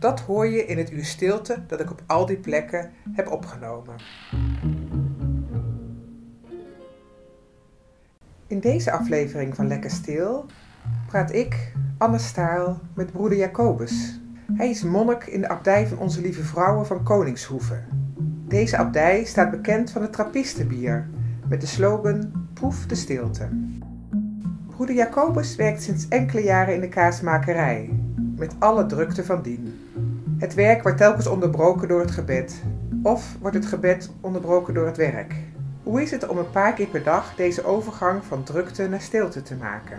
Dat hoor je in het uur stilte dat ik op al die plekken heb opgenomen. In deze aflevering van Lekker Stil praat ik, Anne Staal, met broeder Jacobus. Hij is monnik in de abdij van Onze Lieve Vrouwen van Koningshoeve. Deze abdij staat bekend van het trappistenbier met de slogan Proef de stilte. Broeder Jacobus werkt sinds enkele jaren in de kaasmakerij, met alle drukte van dien. Het werk wordt telkens onderbroken door het gebed, of wordt het gebed onderbroken door het werk. Hoe is het om een paar keer per dag deze overgang van drukte naar stilte te maken?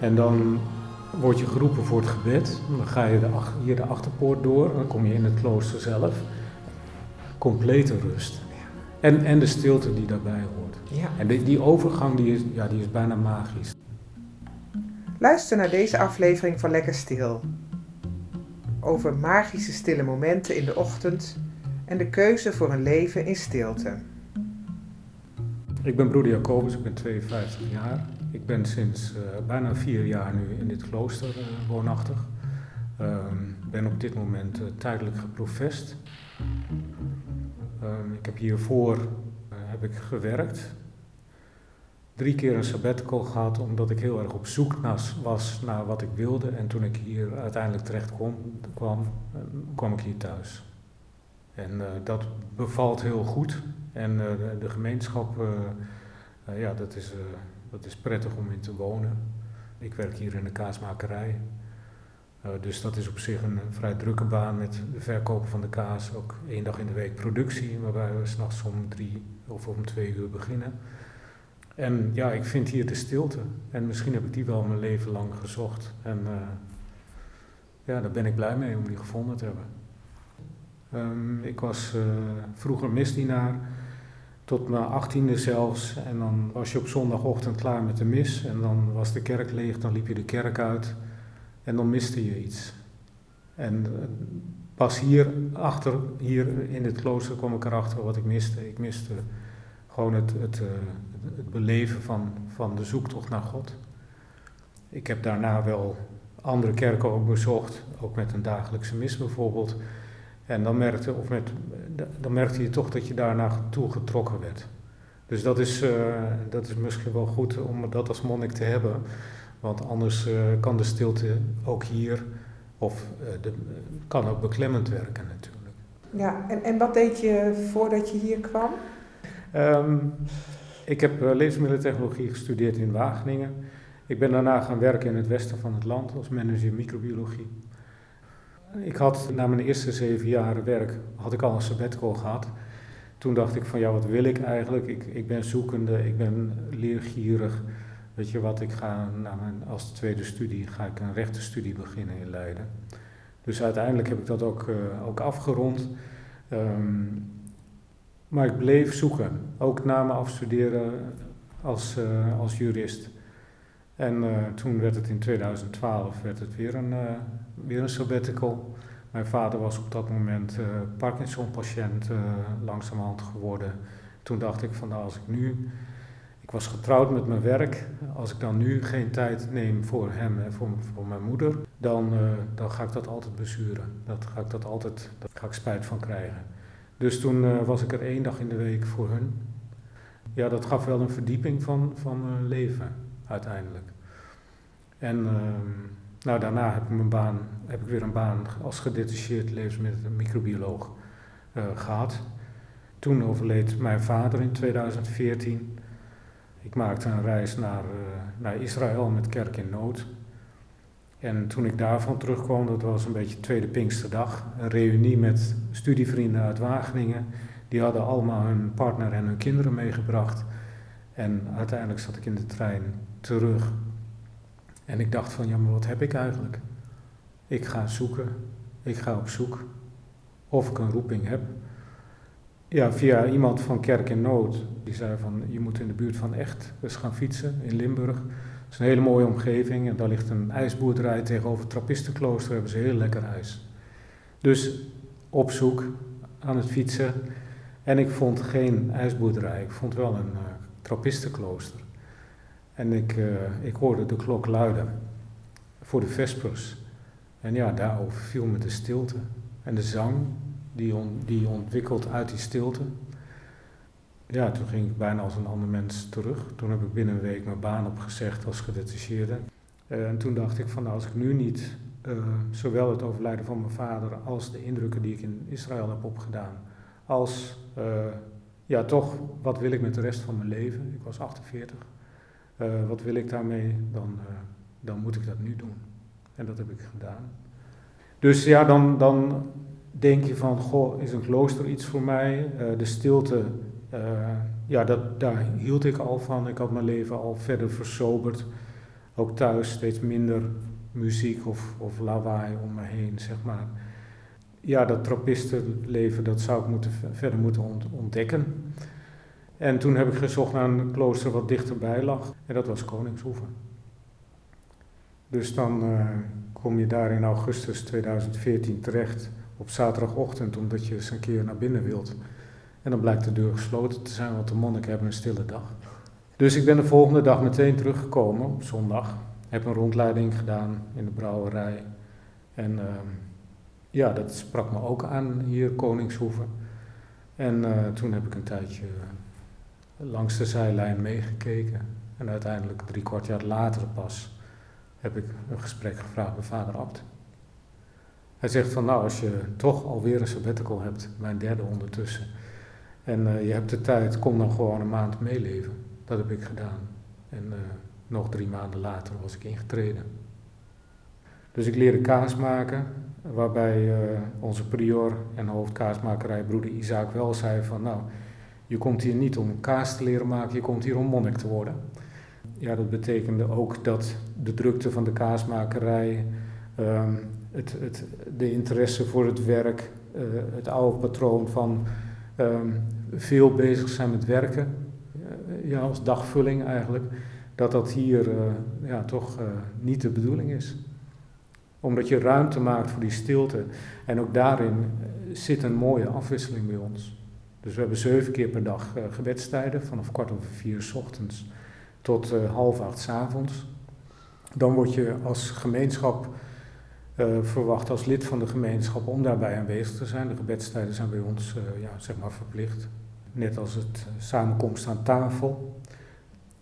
En dan word je geroepen voor het gebed. Dan ga je de, hier de achterpoort door. Dan kom je in het klooster zelf. Complete rust. En, en de stilte die daarbij hoort. Ja. En die, die overgang die is, ja, die is bijna magisch. Luister naar deze aflevering van Lekker Stil. Over magische stille momenten in de ochtend en de keuze voor een leven in stilte. Ik ben broeder Jacobus, ik ben 52 jaar. Ik ben sinds uh, bijna vier jaar nu in dit klooster uh, woonachtig. Ik uh, ben op dit moment uh, tijdelijk geprofest. Ehm, ik heb hiervoor heb ik gewerkt. Drie keer een sabbatical gehad omdat ik heel erg op zoek was naar wat ik wilde. En toen ik hier uiteindelijk terecht kwam, kwam ik hier thuis. En dat bevalt heel goed. En de, de, gemeenschap, ja, dat is dat is prettig om in te wonen. Ik werk hier in de kaasmakerij. Dus dat is op zich een, vrij drukke baan met de verkopen van de kaas. Ook één dag in de week productie, waarbij we s'nachts om drie of om twee uur beginnen. En ja, ik vind hier de stilte. En misschien heb ik die wel mijn leven lang gezocht. En uh, ja, daar ben ik blij mee om die gevonden te hebben. Um, ik was uh, vroeger misdienaar tot mijn achttiende zelfs. En dan was je op zondagochtend klaar met de mis en dan was de kerk leeg, dan liep je de kerk uit en dan miste je iets. En eh, pas hier achter, hier in het klooster kwam ik erachter wat ik miste. Ik miste gewoon het, het, het beleven van, van de zoektocht naar God. Ik heb daarna wel andere kerken ook bezocht, ook met een dagelijkse mis bijvoorbeeld. En dan merkte, of met, dan merkte je toch dat je daar naartoe getrokken werd. Dus dat is, uh, dat is misschien wel goed om dat als monnik te hebben. Want anders uh, kan de stilte ook hier, of uh, de, kan ook beklemmend werken natuurlijk. Ja, en, en wat deed je voordat je hier kwam? Um, ik heb levensmiddelentechnologie gestudeerd in Wageningen. Ik ben daarna gaan werken in het westen van het land als manager microbiologie. Ik had na mijn eerste zeven jaar werk, had ik al een sabbatical gehad. Toen dacht ik van ja, wat wil ik eigenlijk? Ik, ik ben zoekende, ik ben leergierig. Weet je wat, ik ga na mijn, als tweede studie ga ik een rechtenstudie beginnen in Leiden. Dus uiteindelijk heb ik dat ook, uh, ook afgerond. Um, maar ik bleef zoeken, ook na mijn afstuderen als, uh, als jurist. En uh, toen werd het in 2012 werd het weer een, uh, weer een sabbatical. Mijn vader was op dat moment Parkinson-patiënt langzamerhand geworden. Toen dacht ik van nou als ik nu, ik was getrouwd met mijn werk, als ik dan nu geen tijd neem voor hem en voor, voor mijn moeder, dan, dan ga ik dat altijd bezuren. Dat ga ik dat altijd, daar ga ik spijt van krijgen. Dus toen was ik er één dag in de week voor hun. Ja, dat gaf wel een verdieping van, van leven uiteindelijk. En uh, nou, daarna heb ik, mijn baan, heb ik weer een baan als gedetacheerd levensmiddel- microbioloog uh, gehad. toen overleed mijn vader in 2014. Ik maakte een reis naar, uh, naar Israël met Kerk in Nood. En toen ik daarvan terugkwam, dat was een beetje tweede Pinksterdag, een reunie met studievrienden uit Wageningen. Die hadden allemaal hun partner en hun kinderen meegebracht. En uiteindelijk zat ik in de trein terug. En ik dacht van, ja, maar wat heb ik eigenlijk? Ik ga zoeken, ik ga op zoek of ik een roeping heb. Ja, via iemand van Kerk in Nood. Die zei van, je moet in de buurt van Echt eens gaan fietsen in Limburg. Het is een hele mooie omgeving en daar ligt een ijsboerderij tegenover het Trappistenklooster. hebben ze heel lekker ijs. Dus op zoek aan het fietsen. En ik vond geen ijsboerderij, ik vond wel een uh, Trappistenklooster. En ik, uh, ik hoorde de klok luiden voor de Vespers. En ja, daar overviel me de stilte en de zang die, on, die ontwikkelt uit die stilte. Ja, toen ging ik bijna als een ander mens terug. Toen heb ik binnen een week mijn baan opgezegd als gedetacheerde. Uh, en toen dacht ik van nou, als ik nu niet uh, zowel het overlijden van mijn vader als de indrukken die ik in Israël heb opgedaan, als uh, ja, toch, wat wil ik met de rest van mijn leven? Ik was 48. wat wil ik daarmee? Dan, dan moet ik dat nu doen. En dat heb ik gedaan. Dus ja, dan, dan denk je van, goh, is een klooster iets voor mij? Uh, de stilte, uh, ja, dat, daar hield ik al van. Ik had mijn leven al verder versoberd. Ook thuis steeds minder muziek of, of lawaai om me heen, zeg maar. Ja, dat trappistenleven, dat zou ik moeten, verder moeten ontdekken. En toen heb ik gezocht naar een klooster wat dichterbij lag. En dat was Koningshoeven. Dus dan uh, kom je daar in augustus 2014 terecht op zaterdagochtend, omdat je eens een keer naar binnen wilt. En dan blijkt de deur gesloten te zijn, want de monniken hebben een stille dag. Dus ik ben de volgende dag meteen teruggekomen, op zondag. Heb een rondleiding gedaan in de brouwerij. En uh, ja, dat sprak me ook aan hier, Koningshoeven. En uh, toen heb ik een tijdje langs de zijlijn meegekeken. En uiteindelijk, drie kwart jaar later pas, heb ik een gesprek gevraagd bij vader Abt. Hij zegt van nou, als je toch alweer een sabbatical hebt, mijn derde ondertussen, en uh, je hebt de tijd, kom dan gewoon een maand meeleven. Dat heb ik gedaan. En uh, nog drie maanden later was ik ingetreden. Dus ik leerde kaas maken, waarbij uh, onze prior en hoofdkaasmakerij broeder Isaac wel zei van nou, je komt hier niet om kaas te leren maken, je komt hier om monnik te worden. Ja, dat betekende ook dat de drukte van de kaasmakerij, um, het, het, de interesse voor het werk, uh, het oude patroon van um, veel bezig zijn met werken, uh, ja, als dagvulling eigenlijk, dat dat hier uh, ja, toch niet de bedoeling is. Omdat je ruimte maakt voor die stilte. En ook daarin zit een mooie afwisseling bij ons. Dus we hebben zeven keer per dag gebedstijden, vanaf kwart over vier s ochtends tot half acht s avonds. Dan word je als gemeenschap verwacht als lid van de gemeenschap om daarbij aanwezig te zijn. De gebedstijden zijn bij ons uh, ja, zeg maar verplicht. Net als het samenkomst aan tafel.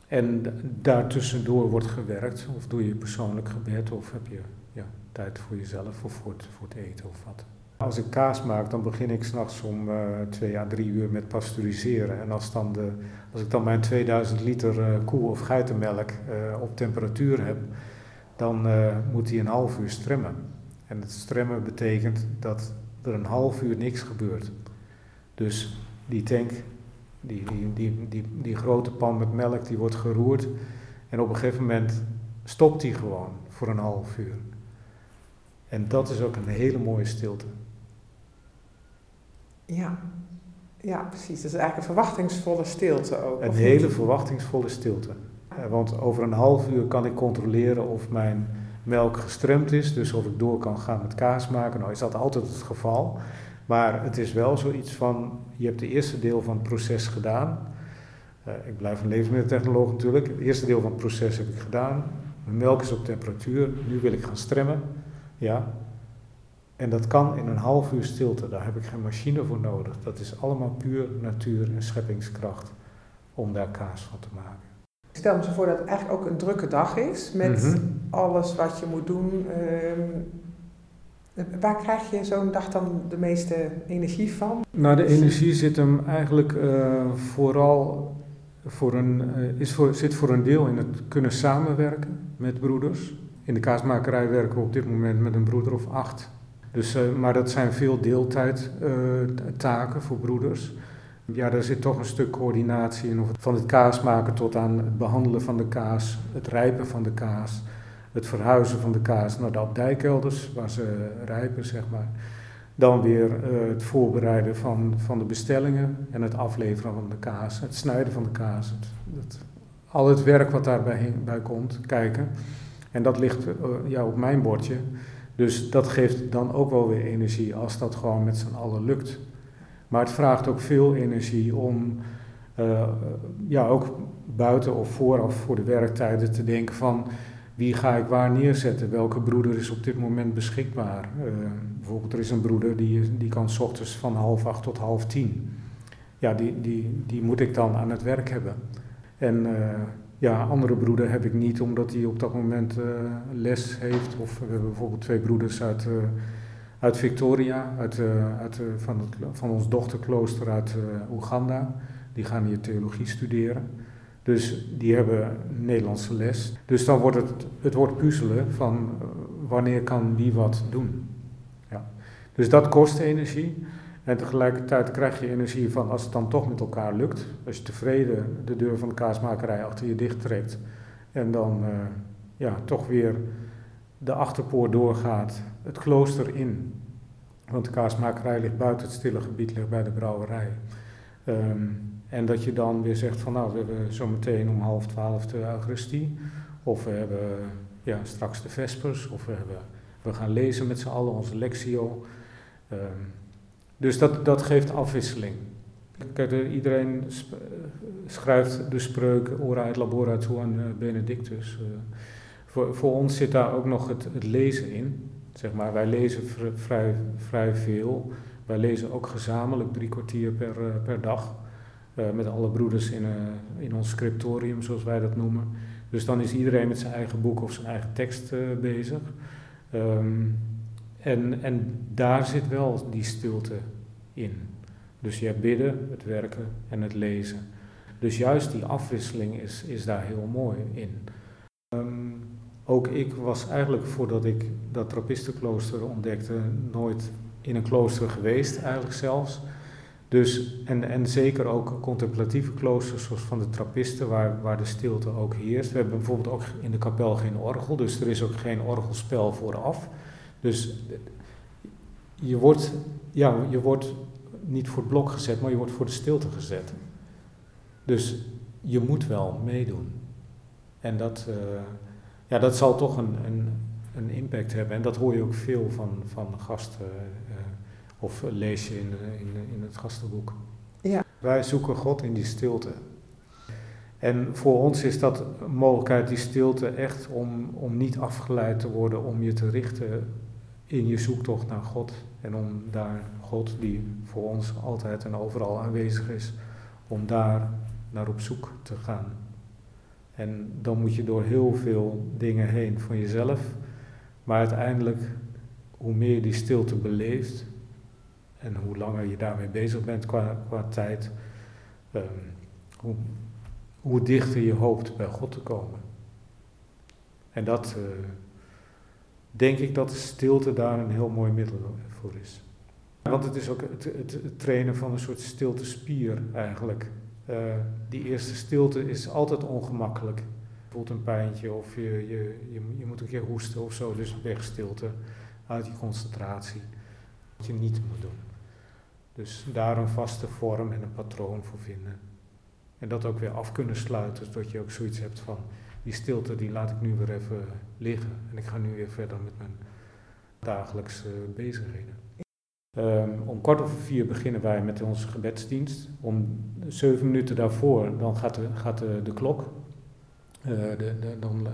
En daartussendoor wordt gewerkt. Of doe je persoonlijk gebed of heb je ja, tijd voor jezelf of voor het, voor het eten of wat. Als ik kaas maak, dan begin ik s'nachts om uh, twee à drie uur met pasteuriseren. En als, dan de, als ik dan mijn 2000 liter uh, koe- of geitenmelk op temperatuur heb, dan uh, moet hij een half uur stremmen. En het stremmen betekent dat er een half uur niks gebeurt. Dus die tank, die, die, die, die, die grote pan met melk, die wordt geroerd. En op een gegeven moment stopt die gewoon voor een half uur. En dat is ook een hele mooie stilte. Ja, ja precies. Dat is eigenlijk een verwachtingsvolle stilte ook. Een hele verwachtingsvolle stilte. Want over een half uur kan ik controleren of mijn melk gestremd is, dus of ik door kan gaan met kaas maken. Nou is dat altijd het geval. Maar het is wel zoiets van, je hebt het eerste deel van het proces gedaan. Uh, ik blijf een levensmiddeltechnoloog natuurlijk. Het eerste deel van het proces heb ik gedaan. Mijn melk is op temperatuur, nu wil ik gaan stremmen. Ja. En dat kan in een half uur stilte, daar heb ik geen machine voor nodig. Dat is allemaal puur natuur en scheppingskracht om daar kaas van te maken. Ik stel me zo voor dat het eigenlijk ook een drukke dag is met mm -hmm. alles wat je moet doen. Um, Waar krijg je zo'n dag dan de meeste energie van? Nou, de energie zit hem eigenlijk uh, vooral voor een, uh, is voor, zit voor een deel in het kunnen samenwerken met broeders. In de kaasmakerij werken we op dit moment met een broeder of acht. Dus, uh, maar dat zijn veel deeltijdtaken voor broeders. Ja, daar zit toch een stuk coördinatie in. Van het kaas maken tot aan het behandelen van de kaas, het rijpen van de kaas, het verhuizen van de kaas naar de abdijkelders, waar ze rijpen, zeg maar. Dan weer uh, het voorbereiden van, van de bestellingen en het afleveren van de kaas, het snijden van de kaas. Al het werk wat daarbij bij komt, kijken. En dat ligt uh, ja, op mijn bordje. Dus dat geeft dan ook wel weer energie als dat gewoon met z'n allen lukt. Maar het vraagt ook veel energie om uh, ja, ook buiten of vooraf voor de werktijden te denken van wie ga ik waar neerzetten, welke broeder is op dit moment beschikbaar. Uh, bijvoorbeeld er is een broeder die, die kan s ochtends van half acht tot half tien. Ja, die, die, die moet ik dan aan het werk hebben. En uh, ja, andere broeder heb ik niet omdat hij op dat moment les heeft. Of we hebben bijvoorbeeld twee broeders uit uit Victoria, uit, uh, uit, uh, van, van ons dochterklooster uit uh, Oeganda. Die gaan hier theologie studeren. Dus die hebben Nederlandse les. Dus dan wordt het, het wordt puzzelen van wanneer kan wie wat doen. Ja. Dus dat kost energie. En tegelijkertijd krijg je energie van als het dan toch met elkaar lukt. Als je tevreden de deur van de kaasmakerij achter je dicht trekt. En dan ja, toch weer de achterpoort doorgaat, het klooster in. Want de kaasmakerij ligt buiten het stille gebied, ligt bij de brouwerij. Um, en dat je dan weer zegt van nou, we hebben zometeen om half twaalf de Eucharistie. Of we hebben ja, straks de Vespers. Of we, hebben, we gaan lezen met z'n allen onze Lectio. Um, dus dat, dat geeft afwisseling. Kijk, iedereen schrijft de spreuk ora et labora aan Benedictus. Uh, voor, ons zit daar ook nog het, lezen in. Zeg maar, wij lezen vrij, vrij veel. Wij lezen ook gezamenlijk drie kwartier per, uh, per dag. Uh, met alle broeders in, uh, in ons scriptorium, zoals wij dat noemen. Dus dan is iedereen met zijn eigen boek of zijn eigen tekst bezig. Um, en, en daar zit wel die stilte in. Dus je hebt bidden, het werken en het lezen. Dus juist die afwisseling is, is daar heel mooi in. Um, ook ik was eigenlijk voordat ik dat trappistenklooster ontdekte nooit in een klooster geweest, eigenlijk zelfs. Dus, en, en zeker ook contemplatieve kloosters zoals van de trappisten, waar, waar de stilte ook heerst. We hebben bijvoorbeeld ook in de kapel geen orgel, dus er is ook geen orgelspel vooraf. Dus je wordt, ja, je wordt niet voor het blok gezet, maar je wordt voor de stilte gezet. Dus je moet wel meedoen. En dat, uh, ja, dat zal toch een, een, een, impact hebben. En dat hoor je ook veel van, van gasten uh, of lees je in, in, in het gastenboek. Ja. Wij zoeken God in die stilte. En voor ons is dat een mogelijkheid, die stilte, echt om, om niet afgeleid te worden, om je te richten in je zoektocht naar God. En om daar God, die voor ons altijd en overal aanwezig is, om daar naar op zoek te gaan. En dan moet je door heel veel dingen heen van jezelf. Maar uiteindelijk, hoe meer je die stilte beleeft en hoe langer je daarmee bezig bent qua, qua tijd, um, hoe, dichter je hoopt bij God te komen. En dat uh, denk ik dat de stilte daar een heel mooi middel voor is. Want het is ook het, het, het trainen van een soort stilte spier eigenlijk. Uh, die eerste stilte is altijd ongemakkelijk. Je voelt een pijntje of je, je, je, je, moet een keer hoesten of zo, dus wegstilte uit je concentratie. Wat je niet moet doen. Dus daar een vaste vorm en een patroon voor vinden. En dat ook weer af kunnen sluiten, zodat je ook zoiets hebt van die stilte die laat ik nu weer even liggen. En ik ga nu weer verder met mijn dagelijkse bezigheden. Um, om kwart over vier beginnen wij met onze gebedsdienst. Om zeven minuten daarvoor dan gaat de, gaat de, de klok. Uh, de, dan, uh,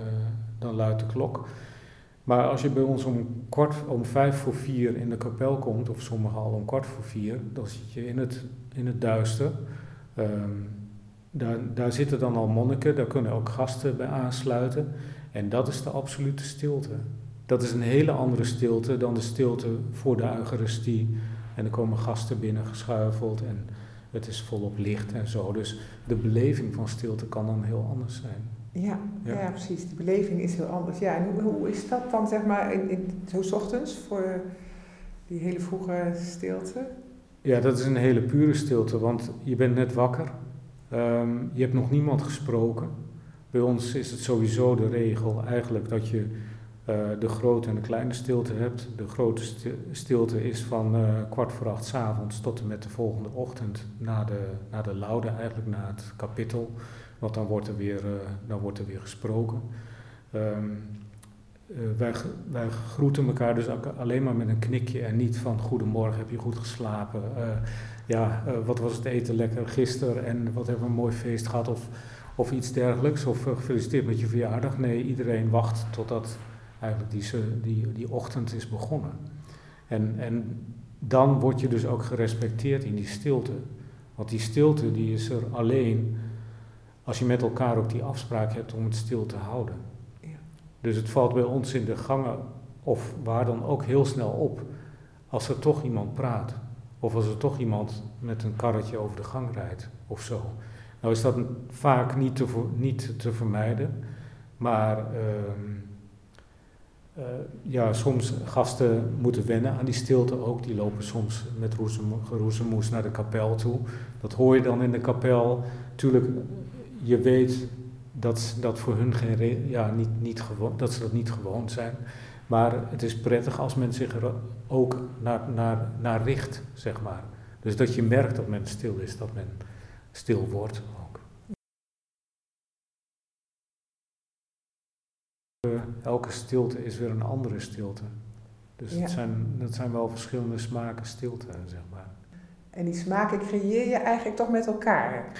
dan luidt de klok. Maar als je bij ons om, kwart, om vijf voor vier in de kapel komt, of sommigen al om kwart voor vier, dan zit je in het, in het duister. Um, daar, daar zitten dan al monniken, daar kunnen ook gasten bij aansluiten. En dat is de absolute stilte. Dat is een hele andere stilte dan de stilte voor de Eucharistie. En er komen gasten binnen geschuifeld en het is volop licht en zo. Dus de beleving van stilte kan dan heel anders zijn. Ja, ja. ja precies. Die beleving is heel anders. Ja, en hoe, hoe is dat dan, zeg maar, in, in, zo ochtends voor die hele vroege stilte? Ja, dat is een hele pure stilte, want je bent net wakker. Ehm, je hebt nog niemand gesproken. Bij ons is het sowieso de regel eigenlijk dat je uh, de grote en de kleine stilte hebt. De grote stilte is van uh, kwart voor acht s avonds tot en met de volgende ochtend na de, na de laude, eigenlijk na het kapittel. Want dan wordt er weer, uh, dan wordt er weer gesproken. Um, wij, wij groeten elkaar dus alleen maar met een knikje en niet van goedemorgen, heb je goed geslapen? ja, wat was het eten lekker gisteren en wat hebben we een mooi feest gehad of, of iets dergelijks? Of gefeliciteerd met je verjaardag. Nee, iedereen wacht totdat eigenlijk die, die, die ochtend is begonnen. En, en dan word je dus ook gerespecteerd in die stilte. Want die stilte die is er alleen als je met elkaar ook die afspraak hebt om het stil te houden. Ja. Dus het valt bij ons in de gangen of waar dan ook heel snel op als er toch iemand praat. Of als er toch iemand met een karretje over de gang rijdt of zo. Nou is dat vaak niet te, niet te vermijden, maar ehm, uh, ja, soms gasten moeten wennen aan die stilte ook. Die lopen soms met geroezemoes naar de kapel toe. Dat hoor je dan in de kapel. Tuurlijk, je weet dat dat voor hun geen ja, niet, niet gewoon, dat ze dat niet gewoon zijn. Maar het is prettig als men zich er ook naar, naar, naar richt, zeg maar. Dus dat je merkt dat men stil is, dat men stil wordt. Elke stilte is weer een andere stilte. Dus het, zijn, dat zijn wel verschillende smaken stilte, zeg maar. En die smaken creëer je eigenlijk toch met elkaar?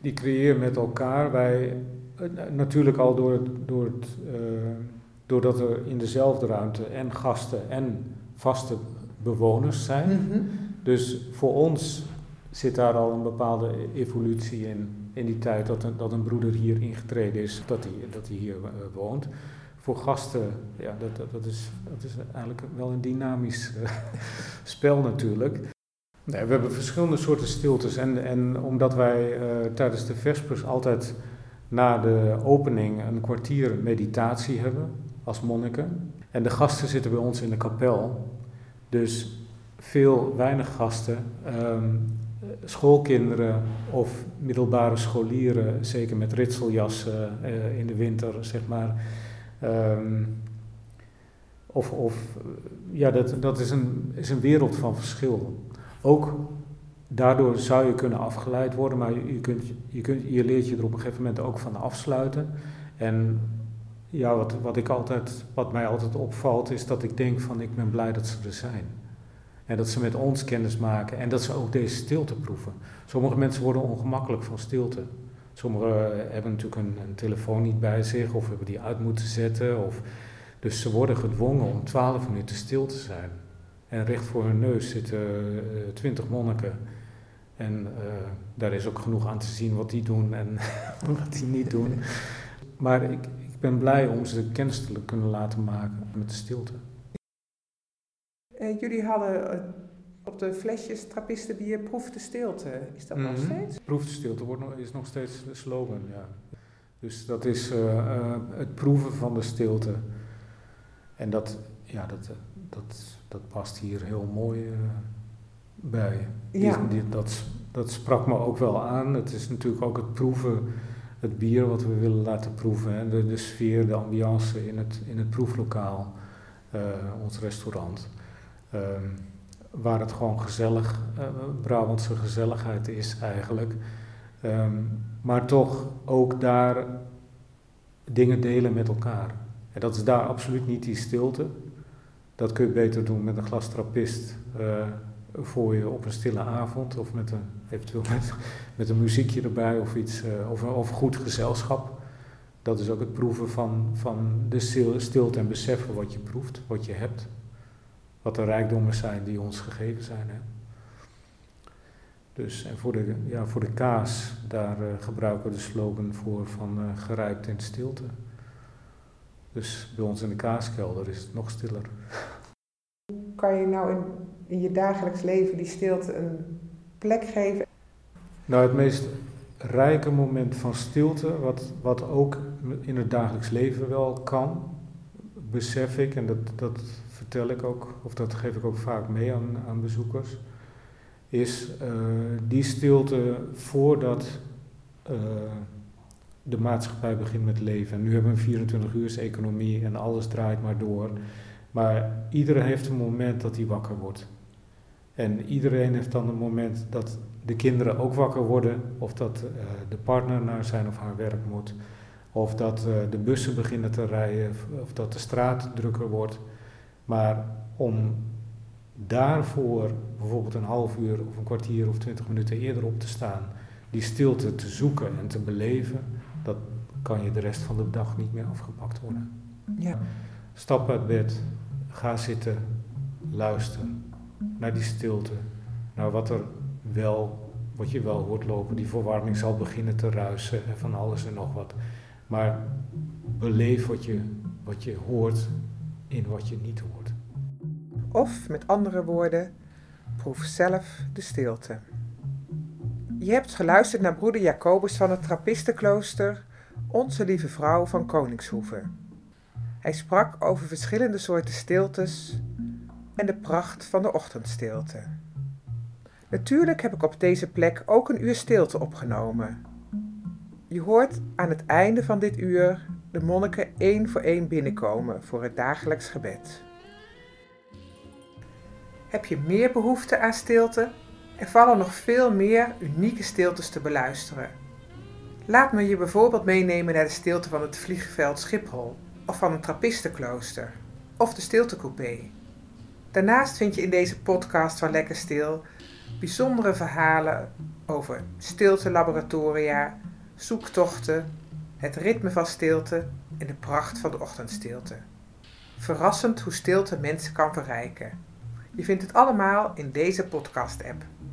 Die creëer je met elkaar. Wij, eh, natuurlijk al door, het, door het, uh, doordat er in dezelfde ruimte en gasten en vaste bewoners zijn. Mhm. Dus voor ons zit daar al een bepaalde evolutie in, in die tijd dat een, dat een broeder hier ingetreden is, dat hij, dat hij hier uh, woont voor gasten, ja, dat, dat, is, dat is eigenlijk wel een dynamisch uh, spel natuurlijk. We hebben verschillende soorten stiltes en, en omdat wij uh, tijdens de Vespers altijd na de opening een kwartier meditatie hebben als monniken. En de gasten zitten bij ons in de kapel, dus veel, weinig gasten, um, schoolkinderen of middelbare scholieren, zeker met ritseljassen uh, in de winter, zeg maar Um, of, of ja, dat, dat is, een, is een wereld van verschil. Ook daardoor zou je kunnen afgeleid worden, maar je, kunt, je, kunt, je leert je er op een gegeven moment ook van afsluiten. En ja, wat, wat, ik altijd, wat mij altijd opvalt, is dat ik denk van ik ben blij dat ze er zijn. En dat ze met ons kennis maken en dat ze ook deze stilte proeven. Sommige mensen worden ongemakkelijk van stilte. Sommigen hebben natuurlijk een, telefoon niet bij zich of hebben die uit moeten zetten. Of, dus ze worden gedwongen om twaalf minuten stil te zijn. En recht voor hun neus zitten uh, twintig monniken. En uh, daar is ook genoeg aan te zien wat die doen en wat die niet doen. Maar ik, ik ben blij om ze kennis te kunnen laten maken met de stilte. Uh, jullie hadden op de flesjes trappistenbier proef de stilte. Is dat nog mhm. steeds? Proef de stilte wordt nog, is nog steeds de slogan, ja. Dus dat is uh, uh, het proeven van de stilte. En dat, ja, dat, dat, dat past hier heel mooi uh, bij. Ja. Die, dat, dat sprak me ook wel aan. Het is natuurlijk ook het proeven, het bier wat we willen laten proeven. Hè. De, de sfeer, de ambiance in het, in het proeflokaal, ons restaurant. Um, waar het gewoon gezellig, uh, Brabantse gezelligheid is eigenlijk. Um, maar toch ook daar dingen delen met elkaar. En dat is daar absoluut niet die stilte. Dat kun je beter doen met een glas trappist uh, voor je op een stille avond of met een, eventueel met, met een muziekje erbij of iets, uh, of, of goed gezelschap. Dat is ook het proeven van, van de stilte en beseffen wat je proeft, wat je hebt wat de rijkdommen zijn die ons gegeven zijn. Hè. Dus, en voor de, ja, voor de kaas, daar uh, gebruiken we de slogan voor van uh, gerijpt in stilte. Dus bij ons in de kaaskelder is het nog stiller. Kan je nou in, in je dagelijks leven die stilte een plek geven? Nou, het meest rijke moment van stilte, wat, wat ook in het dagelijks leven wel kan, besef ik, en dat, dat vertel ik ook, of dat geef ik ook vaak mee aan, aan bezoekers, is uh, die stilte voordat uh, de maatschappij begint met leven. En nu hebben we een 24 uur economie en alles draait maar door. Maar iedereen heeft een moment dat hij wakker wordt. En iedereen heeft dan een moment dat de kinderen ook wakker worden, of dat uh, de partner naar zijn of haar werk moet, of dat uh, de bussen beginnen te rijden, of dat de straat drukker wordt. Maar om daarvoor bijvoorbeeld een half uur of een kwartier of twintig minuten eerder op te staan, die stilte te zoeken en te beleven, dat kan je de rest van de dag niet meer afgepakt worden. Ja. Stap uit bed, ga zitten, luister naar die stilte, naar wat er wel, wat je wel hoort lopen. Die verwarming zal beginnen te ruisen en van alles en nog wat. Maar beleef wat je, wat je hoort in wat je niet hoort. Of met andere woorden, proef zelf de stilte. Je hebt geluisterd naar broeder Jacobus van het Trappistenklooster, Onze Lieve Vrouw van Koningshoeve. Hij sprak over verschillende soorten stiltes en de pracht van de ochtendstilte. Natuurlijk heb ik op deze plek ook een uur stilte opgenomen. Je hoort aan het einde van dit uur de monniken één voor één binnenkomen voor het dagelijks gebed. Heb je meer behoefte aan stilte? Er vallen nog veel meer unieke stiltes te beluisteren. Laat me je bijvoorbeeld meenemen naar de stilte van het vliegveld Schiphol, of van een trappistenklooster, of de stiltecoupé. Daarnaast vind je in deze podcast van Lekker Stil bijzondere verhalen over stiltelaboratoria, zoektochten, het ritme van stilte en de pracht van de ochtendstilte. Verrassend hoe stilte mensen kan verrijken. Je vindt het allemaal in deze podcast-app.